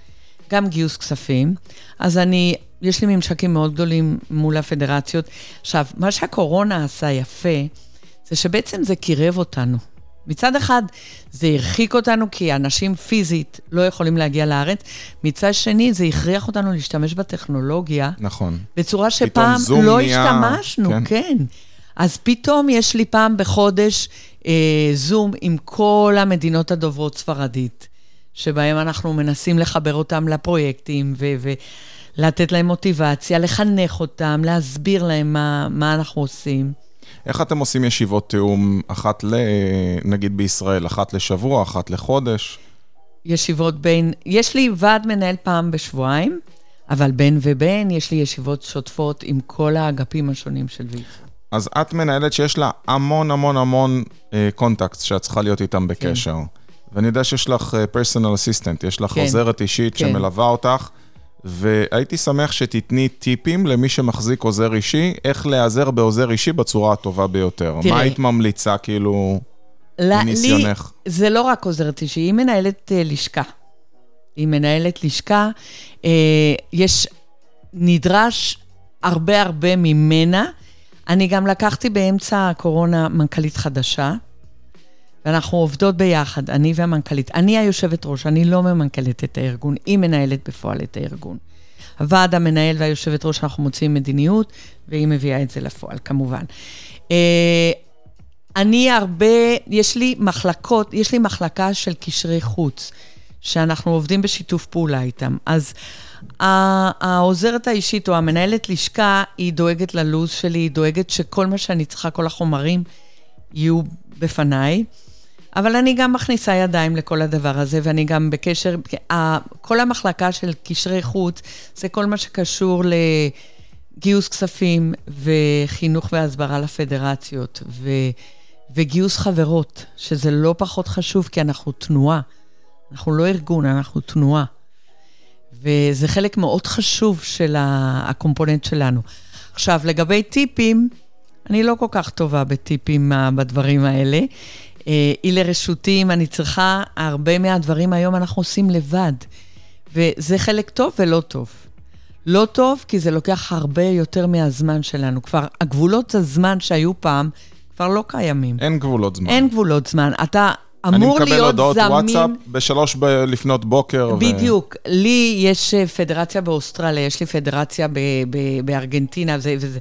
גם גיוס כספים. אז אני, יש לי ממשקים מאוד גדולים מול הפדרציות. עכשיו, מה שהקורונה עשה יפה, זה שבעצם זה קירב אותנו. מצד אחד, זה הרחיק אותנו כי אנשים פיזית לא יכולים להגיע לארץ. מצד שני, זה הכריח אותנו להשתמש בטכנולוגיה.
נכון.
בצורה שפעם לא נהיה... השתמשנו, כן. כן. אז פתאום יש לי פעם בחודש אה, זום עם כל המדינות הדוברות ספרדית. שבהם אנחנו מנסים לחבר אותם לפרויקטים ולתת להם מוטיבציה, לחנך אותם, להסביר להם מה, מה אנחנו עושים.
איך אתם עושים ישיבות תיאום אחת ל... נגיד בישראל, אחת לשבוע, אחת לחודש?
ישיבות בין... יש לי ועד מנהל פעם בשבועיים, אבל בין ובין יש לי ישיבות שוטפות עם כל האגפים השונים של ויצו.
אז את מנהלת שיש לה המון המון המון קונטקט אה, שאת צריכה להיות איתם בקשר. כן. ואני יודע שיש לך פרסונל uh, אסיסטנט, יש לך כן, עוזרת אישית כן. שמלווה אותך, והייתי שמח שתתני טיפים למי שמחזיק עוזר אישי, איך להיעזר בעוזר אישי בצורה הטובה ביותר. תראה, מה היית ממליצה, כאילו, מניסיונך?
לי זה לא רק עוזרת אישי, היא מנהלת uh, לשכה. היא מנהלת לשכה, uh, יש, נדרש הרבה הרבה ממנה. אני גם לקחתי באמצע הקורונה מנכ"לית חדשה. ואנחנו עובדות ביחד, אני והמנכ"לית. אני היושבת ראש, אני לא ממנכ"לת את הארגון, היא מנהלת בפועל את הארגון. הוועד המנהל והיושבת ראש, אנחנו מוצאים מדיניות, והיא מביאה את זה לפועל, כמובן. אה, אני הרבה, יש לי מחלקות, יש לי מחלקה של קשרי חוץ, שאנחנו עובדים בשיתוף פעולה איתם. אז העוזרת האישית או המנהלת לשכה, היא דואגת ללו"ז שלי, היא דואגת שכל מה שאני צריכה, כל החומרים, יהיו בפניי. אבל אני גם מכניסה ידיים לכל הדבר הזה, ואני גם בקשר, כל המחלקה של קשרי חוץ, זה כל מה שקשור לגיוס כספים וחינוך והסברה לפדרציות, ו, וגיוס חברות, שזה לא פחות חשוב, כי אנחנו תנועה. אנחנו לא ארגון, אנחנו תנועה. וזה חלק מאוד חשוב של הקומפוננט שלנו. עכשיו, לגבי טיפים, אני לא כל כך טובה בטיפים בדברים האלה. אה, היא לרשותי אם אני צריכה, הרבה מהדברים היום אנחנו עושים לבד. וזה חלק טוב ולא טוב. לא טוב, כי זה לוקח הרבה יותר מהזמן שלנו. כבר הגבולות הזמן שהיו פעם, כבר לא קיימים.
אין גבולות זמן.
אין גבולות זמן. אתה אמור להיות זמין...
אני מקבל הודעות וואטסאפ בשלוש ב- לפנות בוקר.
בדיוק. ו... לי יש אה, פדרציה באוסטרליה, יש לי פדרציה ב- ב- בארגנטינה, וזה... וזה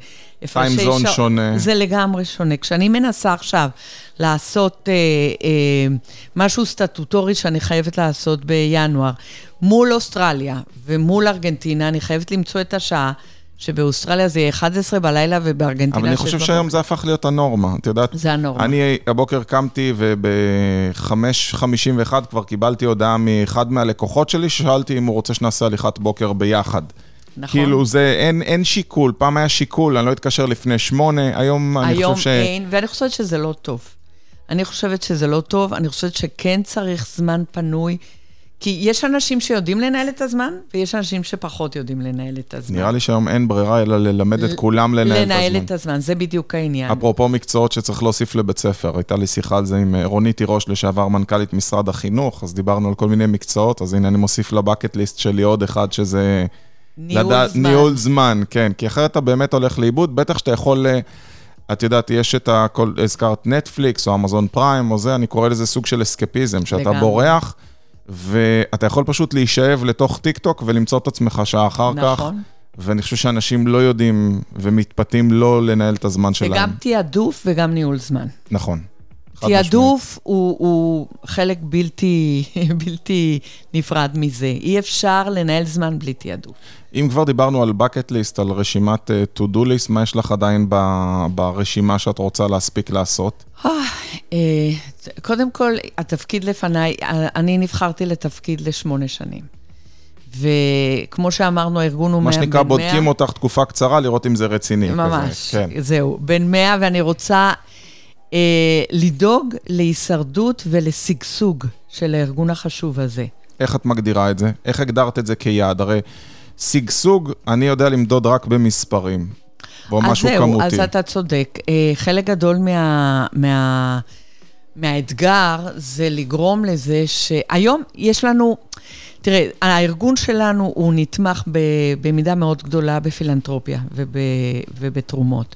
טיים זון ש... שונה.
זה לגמרי שונה. כשאני מנסה עכשיו לעשות אה, אה, משהו סטטוטורי שאני חייבת לעשות בינואר, מול אוסטרליה ומול ארגנטינה, אני חייבת למצוא את השעה. שבאוסטרליה זה יהיה 11 בלילה ובארגנטינה...
אבל אני חושב שהיום זה הפך להיות הנורמה, את יודעת?
זה הנורמה.
אני הבוקר קמתי וב-5.51 כבר קיבלתי הודעה מאחד מהלקוחות שלי, ששאלתי אם הוא רוצה שנעשה הליכת בוקר ביחד. נכון. כאילו זה, אין, אין שיקול, פעם היה שיקול, אני לא אתקשר לפני שמונה, היום אני חושב ש...
היום אין, ואני חושבת שזה לא טוב. אני חושבת שזה לא טוב, אני חושבת שכן צריך זמן פנוי. כי יש אנשים שיודעים לנהל את הזמן, ויש אנשים שפחות יודעים לנהל את הזמן.
נראה לי שהיום אין ברירה אלא ללמד את כולם לנהל את הזמן.
לנהל את הזמן, זה בדיוק העניין.
אפרופו מקצועות שצריך להוסיף לבית ספר, הייתה לי שיחה על זה עם אה, רונית תירוש, לשעבר מנכ"לית משרד החינוך, אז דיברנו על כל מיני מקצועות, אז הנה אני מוסיף לבקט ליסט שלי עוד אחד, שזה...
ניהול לדע... זמן.
ניהול זמן, כן, כי אחרת אתה באמת הולך לאיבוד, בטח שאתה יכול... אה, את יודעת, יש את הכל, הזכרת נטפליקס או אמזון פריים או זה, אני קורא לזה סוג של אסקפיזם, שאתה לגמרי. בורח. ואתה יכול פשוט להישאב לתוך טיק טוק ולמצוא את עצמך שעה אחר נכון. כך. נכון. ואני חושב שאנשים לא יודעים ומתפתים לא לנהל את הזמן שלהם.
וגם תעדוף וגם ניהול זמן.
נכון.
תעדוף הוא, הוא חלק בלתי, <laughs> בלתי נפרד מזה. אי אפשר לנהל זמן בלי תעדוף.
אם כבר דיברנו על bucket list, על רשימת uh, to-do list, מה יש לך עדיין ב, ברשימה שאת רוצה להספיק לעשות?
אה, אה, קודם כל, התפקיד לפניי, אני נבחרתי לתפקיד לשמונה שנים. וכמו שאמרנו, הארגון הוא
מה שנקרא,
100
בודקים אותך תקופה קצרה, לראות אם זה רציני.
ממש,
כזה, כן.
זהו, בין 100, ואני רוצה אה, לדאוג להישרדות ולשגשוג של הארגון החשוב הזה.
איך את מגדירה את זה? איך הגדרת את זה כיעד? הרי שגשוג, אני יודע למדוד רק במספרים. או משהו
אז זהו,
כמותי.
אז אתה צודק. אה, חלק גדול מה, מה, מהאתגר זה לגרום לזה שהיום יש לנו, תראה, הארגון שלנו הוא נתמך ב, במידה מאוד גדולה בפילנטרופיה וב, ובתרומות.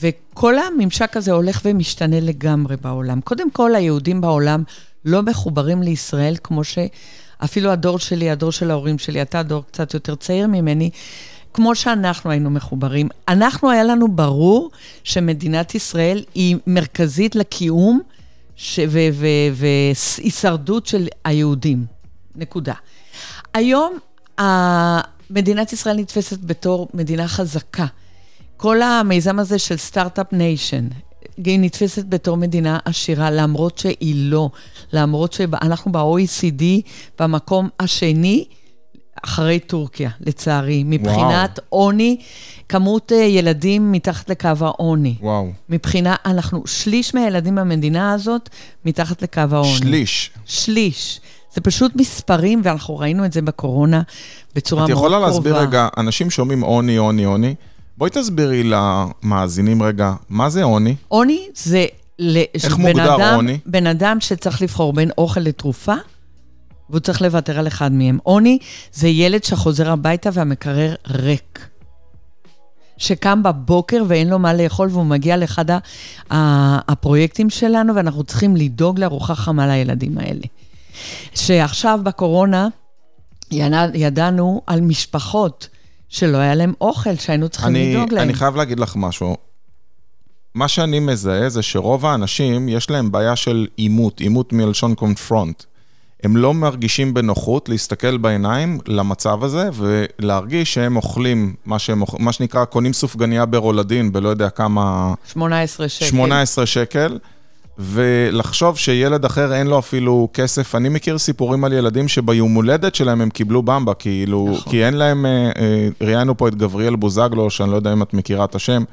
וכל הממשק הזה הולך ומשתנה לגמרי בעולם. קודם כל, היהודים בעולם לא מחוברים לישראל כמו שאפילו הדור שלי, הדור של ההורים שלי, אתה דור קצת יותר צעיר ממני, כמו שאנחנו היינו מחוברים. אנחנו, היה לנו ברור שמדינת ישראל היא מרכזית לקיום והישרדות של היהודים. נקודה. היום מדינת ישראל נתפסת בתור מדינה חזקה. כל המיזם הזה של Start-Up Nation, היא נתפסת בתור מדינה עשירה, למרות שהיא לא. למרות שאנחנו ב-OECD במקום השני, אחרי טורקיה, לצערי. מבחינת עוני, כמות אה, ילדים מתחת לקו העוני.
וואו.
מבחינה, אנחנו, שליש מהילדים במדינה הזאת מתחת לקו העוני.
שליש.
שליש. זה פשוט מספרים, ואנחנו ראינו את זה בקורונה בצורה
את
מאוד קרובה.
יכולה להסביר רגע, אנשים שומעים עוני, עוני, עוני. בואי תסבירי למאזינים רגע, מה זה עוני?
עוני זה... איך
מוגדר
אדם,
עוני?
בן אדם שצריך לבחור בין אוכל לתרופה, והוא צריך לוותר על אחד מהם. עוני זה ילד שחוזר הביתה והמקרר ריק. שקם בבוקר ואין לו מה לאכול, והוא מגיע לאחד הפרויקטים שלנו, ואנחנו צריכים לדאוג לארוחה חמה לילדים האלה. שעכשיו בקורונה ידע- ידענו על משפחות שלא היה להם אוכל, שהיינו צריכים
אני,
לדאוג להם.
אני חייב להגיד לך משהו. מה שאני מזהה זה שרוב האנשים, יש להם בעיה של עימות, עימות מלשון קונפרונט. הם לא מרגישים בנוחות להסתכל בעיניים למצב הזה ולהרגיש שהם אוכלים, מה, שהם, מה שנקרא, קונים סופגניה ברולדין בלא יודע כמה,
18 שקל.
18 שקל, ולחשוב שילד אחר אין לו אפילו כסף. אני מכיר סיפורים על ילדים שביום הולדת שלהם הם קיבלו במבה, כאילו,
נכון.
כי אין להם, אה, אה, ראיינו פה את גבריאל בוזגלו, שאני לא יודע אם את מכירה את השם,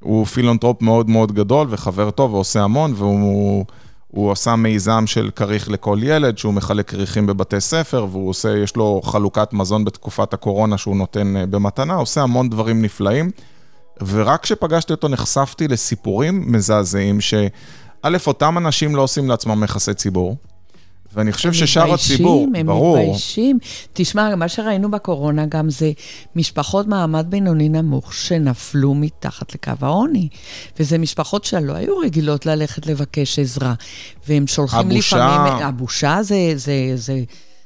הוא פילנטרופ מאוד מאוד גדול וחבר טוב ועושה המון, והוא הוא עשה מיזם של כריך לכל ילד, שהוא מחלק כריכים בבתי ספר, והוא עושה, יש לו חלוקת מזון בתקופת הקורונה שהוא נותן אה, במתנה, עושה המון דברים נפלאים. ורק כשפגשתי אותו נחשפתי לסיפורים מזעזעים, שא', אותם אנשים לא עושים לעצמם יחסי ציבור, ואני חושב ששאר הציבור,
הם
ברור,
מתביישים. תשמע, מה שראינו בקורונה גם זה משפחות מעמד בינוני נמוך שנפלו מתחת לקו העוני. וזה משפחות שלא היו רגילות ללכת לבקש עזרה. והם שולחים
הבושה-
לפעמים... הבושה זה, זה, זה,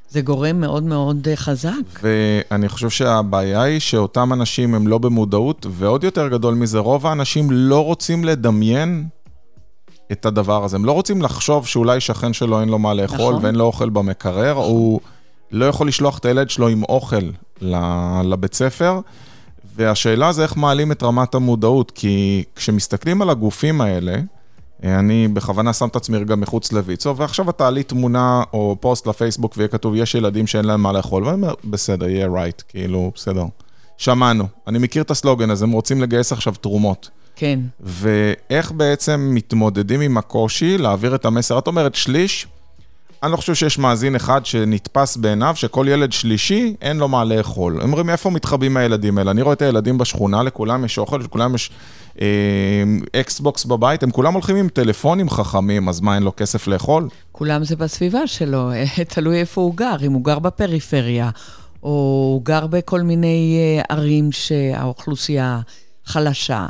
זה גורם מאוד מאוד אה, חזק.
ואני חושב שהבעיה היא שאותם אנשים הם לא במודעות, ועוד יותר גדול מזה, רוב האנשים לא רוצים לדמיין את הדבר הזה. הם לא רוצים לחשוב שאולי שכן שלו אין לו מה לאכול
נכון.
ואין לו אוכל במקרר, הוא לא יכול לשלוח את הילד שלו עם אוכל לבית ספר. והשאלה זה איך מעלים את רמת המודעות, כי כשמסתכלים על הגופים האלה, אה, אני בכוונה שם את עצמי רגע מחוץ לויצו, ועכשיו אתה תעלי תמונה או פוסט לפייסבוק ויהיה כתוב, יש ילדים שאין להם מה לאכול, ואני אומר, בסדר, יהיה רייט, כאילו, בסדר. שמענו, אני מכיר את הסלוגן הזה, הם רוצים לגייס עכשיו תרומות.
כן.
ואיך בעצם מתמודדים עם הקושי להעביר את המסר? את אומרת שליש, אני לא חושב שיש מאזין אחד שנתפס בעיניו שכל ילד שלישי אין לו מה לאכול. הם אומרים, איפה מתחבאים הילדים האלה? אני רואה את הילדים בשכונה, לכולם יש אוכל, לכולם יש אה, אקסבוקס בבית, הם כולם הולכים עם טלפונים חכמים, אז מה, אין לו כסף לאכול?
כולם זה בסביבה שלו, <laughs> תלוי איפה הוא גר, אם הוא גר בפריפריה, או הוא גר בכל מיני אה, ערים שהאוכלוסייה חלשה.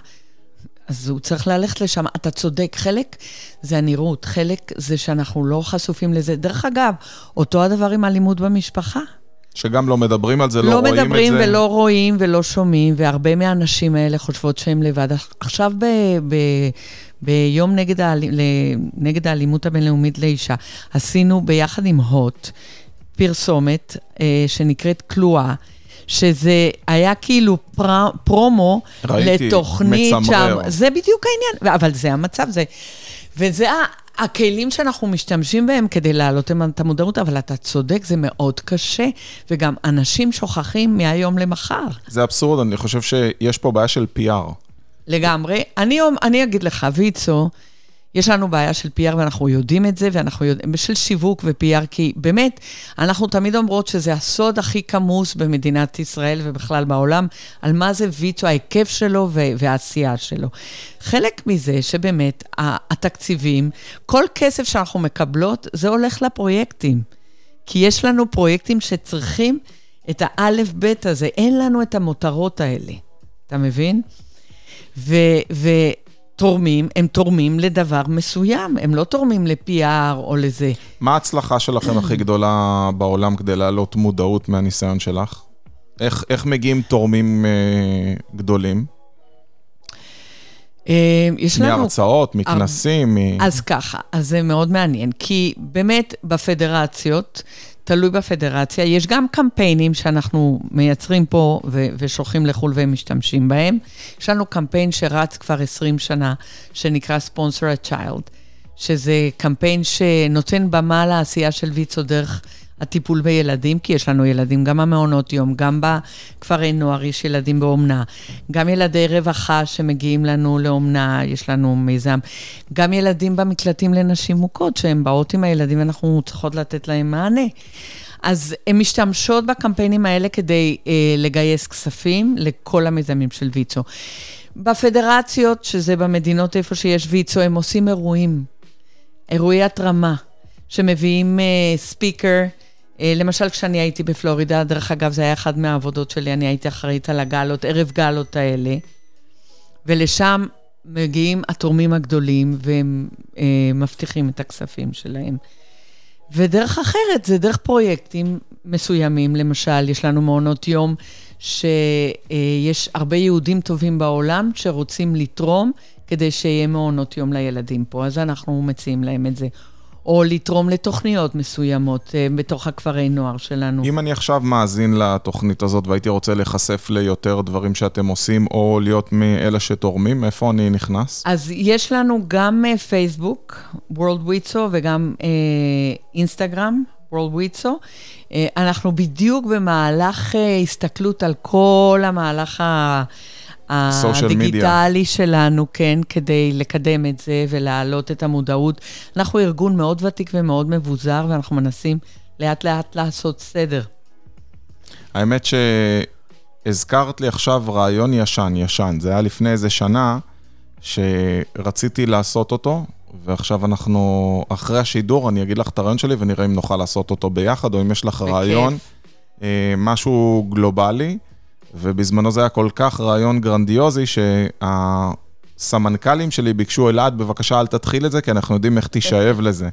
אז הוא צריך ללכת לשם. אתה צודק, חלק זה הנראות, חלק זה שאנחנו לא חשופים לזה. דרך אגב, אותו הדבר עם אלימות במשפחה.
שגם לא מדברים על זה, לא,
לא
רואים את זה.
מדברים ולא רואים ולא שומעים, והרבה מהנשים האלה חושבות שהן לבד. עכשיו ב, ב, ביום נגד, האל, נגד האלימות הבינלאומית לאישה, עשינו ביחד עם הוט פרסומת אה, שנקראת כלואה. שזה היה כאילו פר, פרומו
ראיתי,
לתוכנית
מצמרר.
שם. זה בדיוק העניין, אבל זה המצב, זה... וזה, ה- הכלים שאנחנו משתמשים בהם כדי להעלות את המודעות, אבל אתה צודק, זה מאוד קשה, וגם אנשים שוכחים מהיום למחר.
זה אבסורד, אני חושב שיש פה בעיה של PR.
לגמרי. אני, אני אגיד לך, ויצו, יש לנו בעיה של PR ואנחנו יודעים את זה, ואנחנו יודעים, של שיווק ו-PR, כי באמת, אנחנו תמיד אומרות שזה הסוד הכי כמוס במדינת ישראל ובכלל בעולם, על מה זה ויצו, ההיקף שלו והעשייה שלו. חלק מזה שבאמת התקציבים, כל כסף שאנחנו מקבלות, זה הולך לפרויקטים. כי יש לנו פרויקטים שצריכים את האלף-בית הזה, אין לנו את המותרות האלה. אתה מבין? ו- תורמים, הם תורמים לדבר מסוים, הם לא תורמים ל-PR או לזה.
מה ההצלחה שלכם הכי גדולה בעולם כדי להעלות מודעות מהניסיון שלך? איך, איך מגיעים תורמים אה, גדולים?
אה, יש לנו...
מהרצאות, מכנסים, מ...
אז ככה, אז זה מאוד מעניין, כי באמת בפדרציות, תלוי בפדרציה, יש גם קמפיינים שאנחנו מייצרים פה ו- ושולחים לחו"ל ומשתמשים בהם. יש לנו קמפיין שרץ כבר 20 שנה, שנקרא Sponsor a Child, שזה קמפיין שנותן במה לעשייה של ויצו דרך הטיפול בילדים, כי יש לנו ילדים גם במעונות יום, גם בכפרי נוער יש ילדים באומנה, גם ילדי רווחה שמגיעים לנו לאומנה, יש לנו מיזם, גם ילדים במקלטים לנשים מוכות, שהן באות עם הילדים ואנחנו צריכות לתת להם מענה. אז הן משתמשות בקמפיינים האלה כדי אה, לגייס כספים לכל המיזמים של ויצו. בפדרציות, שזה במדינות איפה שיש ויצו, הם עושים אירועים, אירועי התרמה, שמביאים אה, ספיקר, למשל, כשאני הייתי בפלורידה, דרך אגב, זה היה אחת מהעבודות שלי, אני הייתי אחראית על הגלות, ערב גלות האלה, ולשם מגיעים התורמים הגדולים, והם אה, מבטיחים את הכספים שלהם. ודרך אחרת, זה דרך פרויקטים מסוימים. למשל, יש לנו מעונות יום שיש הרבה יהודים טובים בעולם שרוצים לתרום כדי שיהיה מעונות יום לילדים פה, אז אנחנו מציעים להם את זה. או לתרום לתוכניות מסוימות uh, בתוך הכפרי נוער שלנו.
אם אני עכשיו מאזין לתוכנית הזאת והייתי רוצה להיחשף ליותר דברים שאתם עושים, או להיות מאלה שתורמים, איפה אני נכנס?
אז יש לנו גם פייסבוק, uh, World Witso, וגם אינסטגרם, uh, World Witso. Uh, אנחנו בדיוק במהלך uh, הסתכלות על כל המהלך ה... הדיגיטלי שלנו, כן, כדי לקדם את זה ולהעלות את המודעות. אנחנו ארגון מאוד ותיק ומאוד מבוזר, ואנחנו מנסים לאט-לאט לעשות סדר.
האמת שהזכרת לי עכשיו רעיון ישן, ישן. זה היה לפני איזה שנה שרציתי לעשות אותו, ועכשיו אנחנו, אחרי השידור, אני אגיד לך את הרעיון שלי ונראה אם נוכל לעשות אותו ביחד, או אם יש לך בכיף. רעיון, אה, משהו גלובלי. ובזמנו זה היה כל כך רעיון גרנדיוזי, שהסמנכ"לים שלי ביקשו, אלעד, בבקשה אל תתחיל את זה, כי אנחנו יודעים איך תישאב לזה.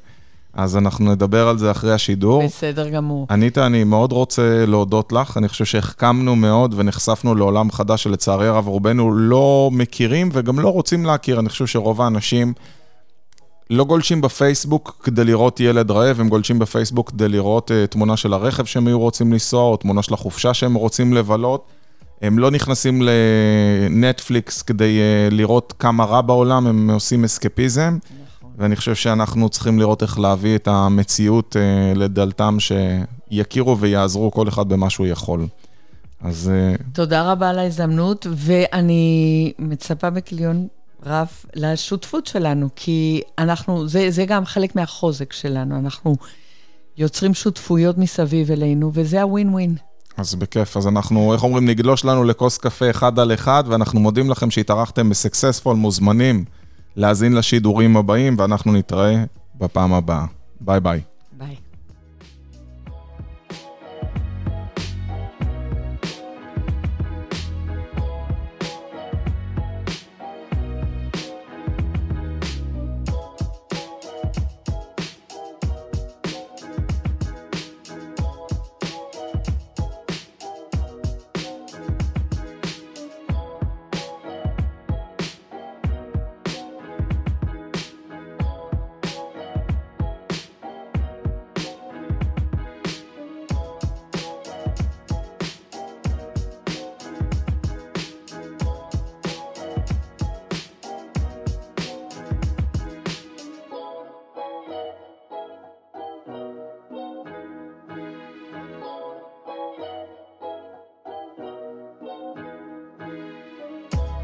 אז אנחנו נדבר על זה אחרי השידור.
בסדר גמור.
אניטה, אני מאוד רוצה להודות לך. אני חושב שהחכמנו מאוד ונחשפנו לעולם חדש שלצערי הרב רובנו לא מכירים וגם לא רוצים להכיר. אני חושב שרוב האנשים לא גולשים בפייסבוק כדי לראות ילד רעב, הם גולשים בפייסבוק כדי לראות uh, תמונה של הרכב שהם היו רוצים לנסוע, או תמונה של החופשה שהם רוצים לבלות. הם לא נכנסים לנטפליקס כדי uh, לראות כמה רע בעולם, הם עושים אסקפיזם. נכון. ואני חושב שאנחנו צריכים לראות איך להביא את המציאות uh, לדלתם, שיכירו ויעזרו כל אחד במה שהוא יכול. אז...
Uh... תודה רבה על ההזדמנות, ואני מצפה בכליון רב לשותפות שלנו, כי אנחנו, זה, זה גם חלק מהחוזק שלנו, אנחנו יוצרים שותפויות מסביב אלינו, וזה הווין ווין.
אז בכיף, אז אנחנו, איך אומרים, נגלוש לנו לכוס קפה אחד על אחד, ואנחנו מודים לכם שהתארחתם בסקסספול, מוזמנים להאזין לשידורים הבאים, ואנחנו נתראה בפעם הבאה. ביי ביי.